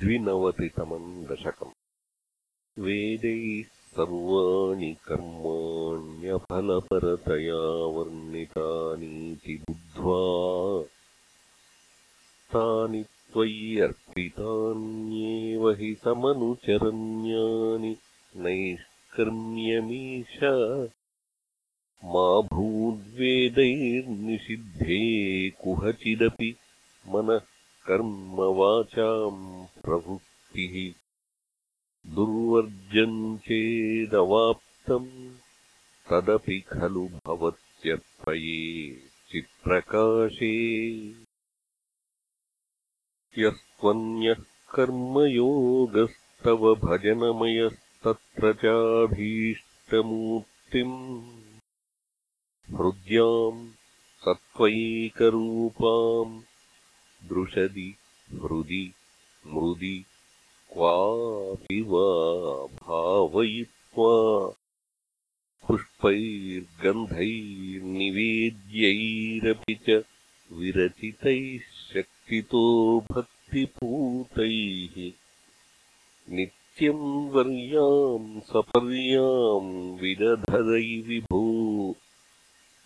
द्विनवतितमम् दशकम्। वेदैः सर्वाणि कर्माण्यफलपरतया वर्णितानीति बुद्ध्वा तानि त्वय्यर्पितान्येव हि समनुचरण्यानि नैष्कर्म्यमीश मा भूद्वेदैर्निषिद्धे कुहचिदपि मनः कर्मवाचाम् प्रवृत्तिः दुर्वर्जम् चेदवाप्तम् तदपि खलु भवत्यर्पये चित्प्रकाशे। यस्त्वन्यः कर्मयोगस्तव भजनमयस्तत्र चाभीष्टमूर्तिम् हृद्याम् सत्त्वैकरूपाम् दृशदि हृदि मृदि क्वापि वा भावयित्वा पुष्पैर्गन्धैर्निवेद्यैरपि च विरचितैः शक्तितो भक्तिपूतैः। नित्यम् वर्याम् सपर्याम् विदधदै विभो।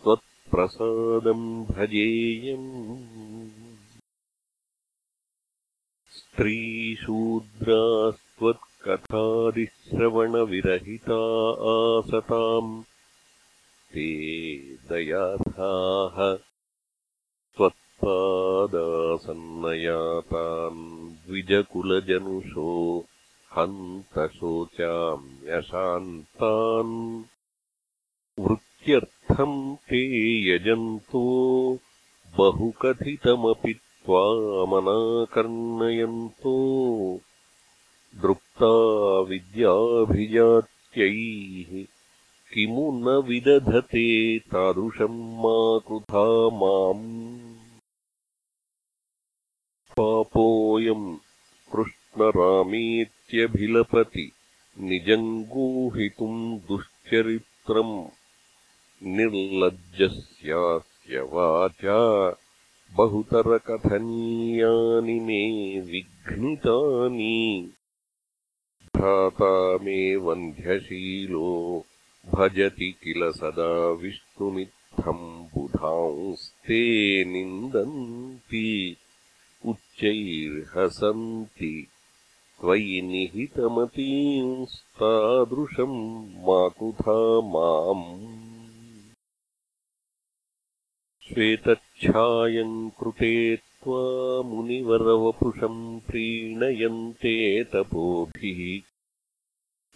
त्वत्प्रसादम् भजेयम् स्त्रीशूद्रास्त्वत्कथादिश्रवणविरहिता आसताम्। ते दयाधाः त्वत्पादासन्नयातान् द्विजकुलजनुषो हन्तशोचाम्यशान्तान्। वृत्त्यर्थम् ते यजन्तो बहुकथितमपि त्वामनाकर्णयन्तो। दृप्ता विद्याभिजात्यैः किमु न विदधते तादृशम् मा कृथा माम्। पापोऽयम् कृष्णरामेत्यभिलपति निजम् गूहितुम् दुश्चरित्रम्। निर्लज्जस्यास्य वाचा बहुतरकथनीयानि मे विघ्नितानि। भ्राता मे वन्ध्यशीलो भजति किल सदा विष्णुमित्थम् बुधांस्ते निन्दन्ति। उच्चैर्हसन्ति त्वयि निहितमतींस्तादृशम् मातुथा माम् श्वेतच्छायम् कृते मुनिवरवपुषम् प्रीणयन्ते तपोभिः।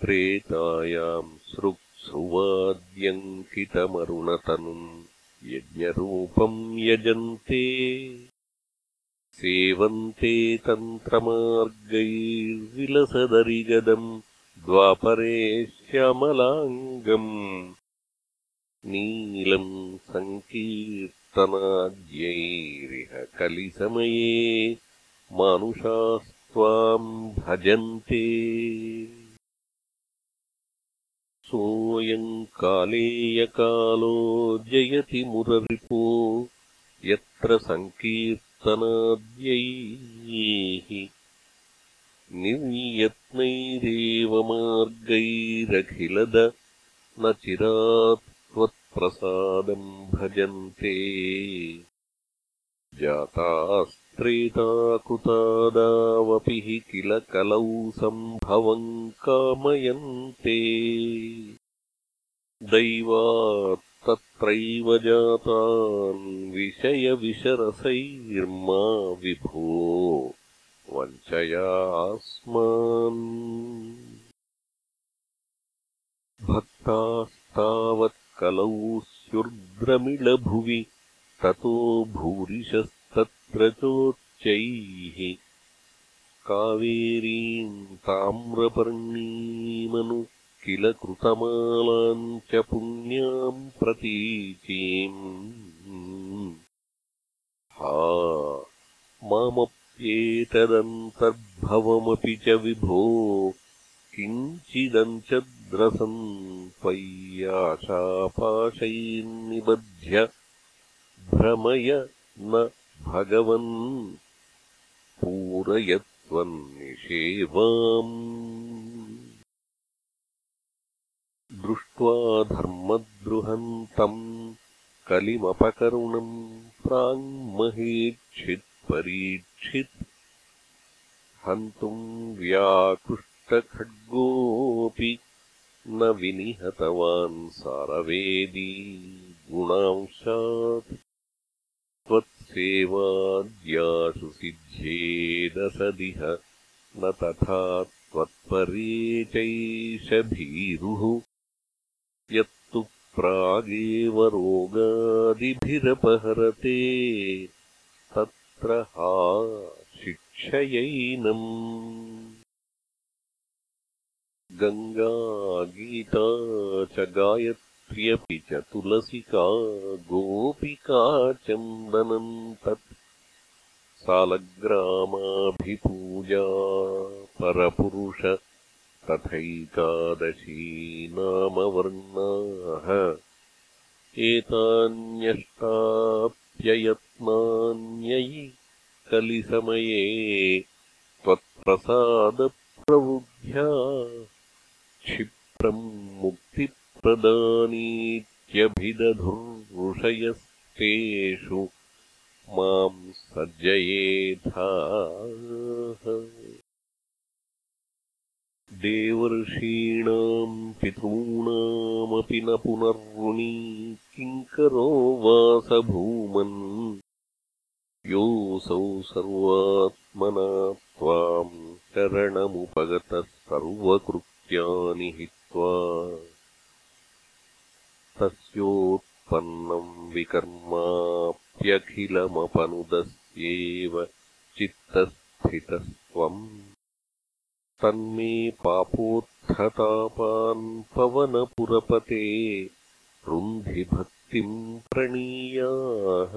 प्रेतायाम् सृक्सृवाद्यङ्कितमरुणतनुम् यज्ञरूपम् यजन्ते। सेवन्ते तन्त्रमार्गैर्विलसदरिगदम् द्वापरे श्यामलाङ्गम्। नीलम् सङ्कीर्तनाद्यैरिह कलिसमये मानुषास्त्वाम् भजन्ते। सोऽयम् कालेयकालो जयति मुररिपो यत्र सङ्कीर्तनाद्यैः निर्यत्नैरेव मार्गैरखिलद न चिरात् त्वत्प्रसादम् भजन्ते। जातास्त्रेताकृतादावपि हि किल कलौ सम्भवम् कामयन्ते। दैवात्तत्रैव जातान् विषयविशरसैर्मा विभो। वञ्चयास्मान् भक्तास्तावत्कलौ स्युर्द्रमिळभुवि ततो भूरिशस्तत्र चोच्चैः। कावेरीम् ताम्रपर्णीमनु किल कृतमालाम् च पुण्याम् प्रतीचीम्। हा मामप्येतदन्तर्भवमपि च विभो किञ्चिदञ्चद्रसम् त्वय्याशापाशैर्निबध्य भ्रमय न भगवन् पूरयत्वन्निष्ठाम् निषेवाम्। दृष्ट्वा धर्मद्रुहम् तम् कलिमपकरुणम् प्राङ्महेक्षित्परीक्षित् हन्तुम् व्याकृष्टखड्गोऽपि न विनिहतवान् सारवेदी गुणांशात्। त्वत्सेवाद्यासु सिद्ध्येदसदिह न तथा त्वत्परे चैषभीरुः यत्तु प्रागेव रोगादिभिरपहरते तत्र हा शिक्षयैनम् गङ्गा गीता च गायत्र्यपि च तुलसिका गोपिका चन्दनम् तत्। सालग्रामाभिपूजा परपुरुष तथैकादशी नामवर्णाः। एतान्यष्टाप्ययत्नान्ययि कलिसमये त्वत्प्रसादप्रवृद्ध्या क्षिप्रम् मुक्तिप्रदानीत्यभिदधुर्षयस्तेषु माम् सज्जयेथाः। देवर्षीणाम् पितॄणामपि न पुनर्वृणी किङ्करो वासभूमन्। योऽसौ सर्वात्मना त्वाम् शरणमुपगतः सर्वकृत्यानि तस्योत्पन्नम् विकर्माप्यखिलमपनुदस्येव चित्तस्थितस्त्वम्। तन्मे पापोत्थतापान् पवनपुरपते रुन्धि भक्तिम् प्रणीयाः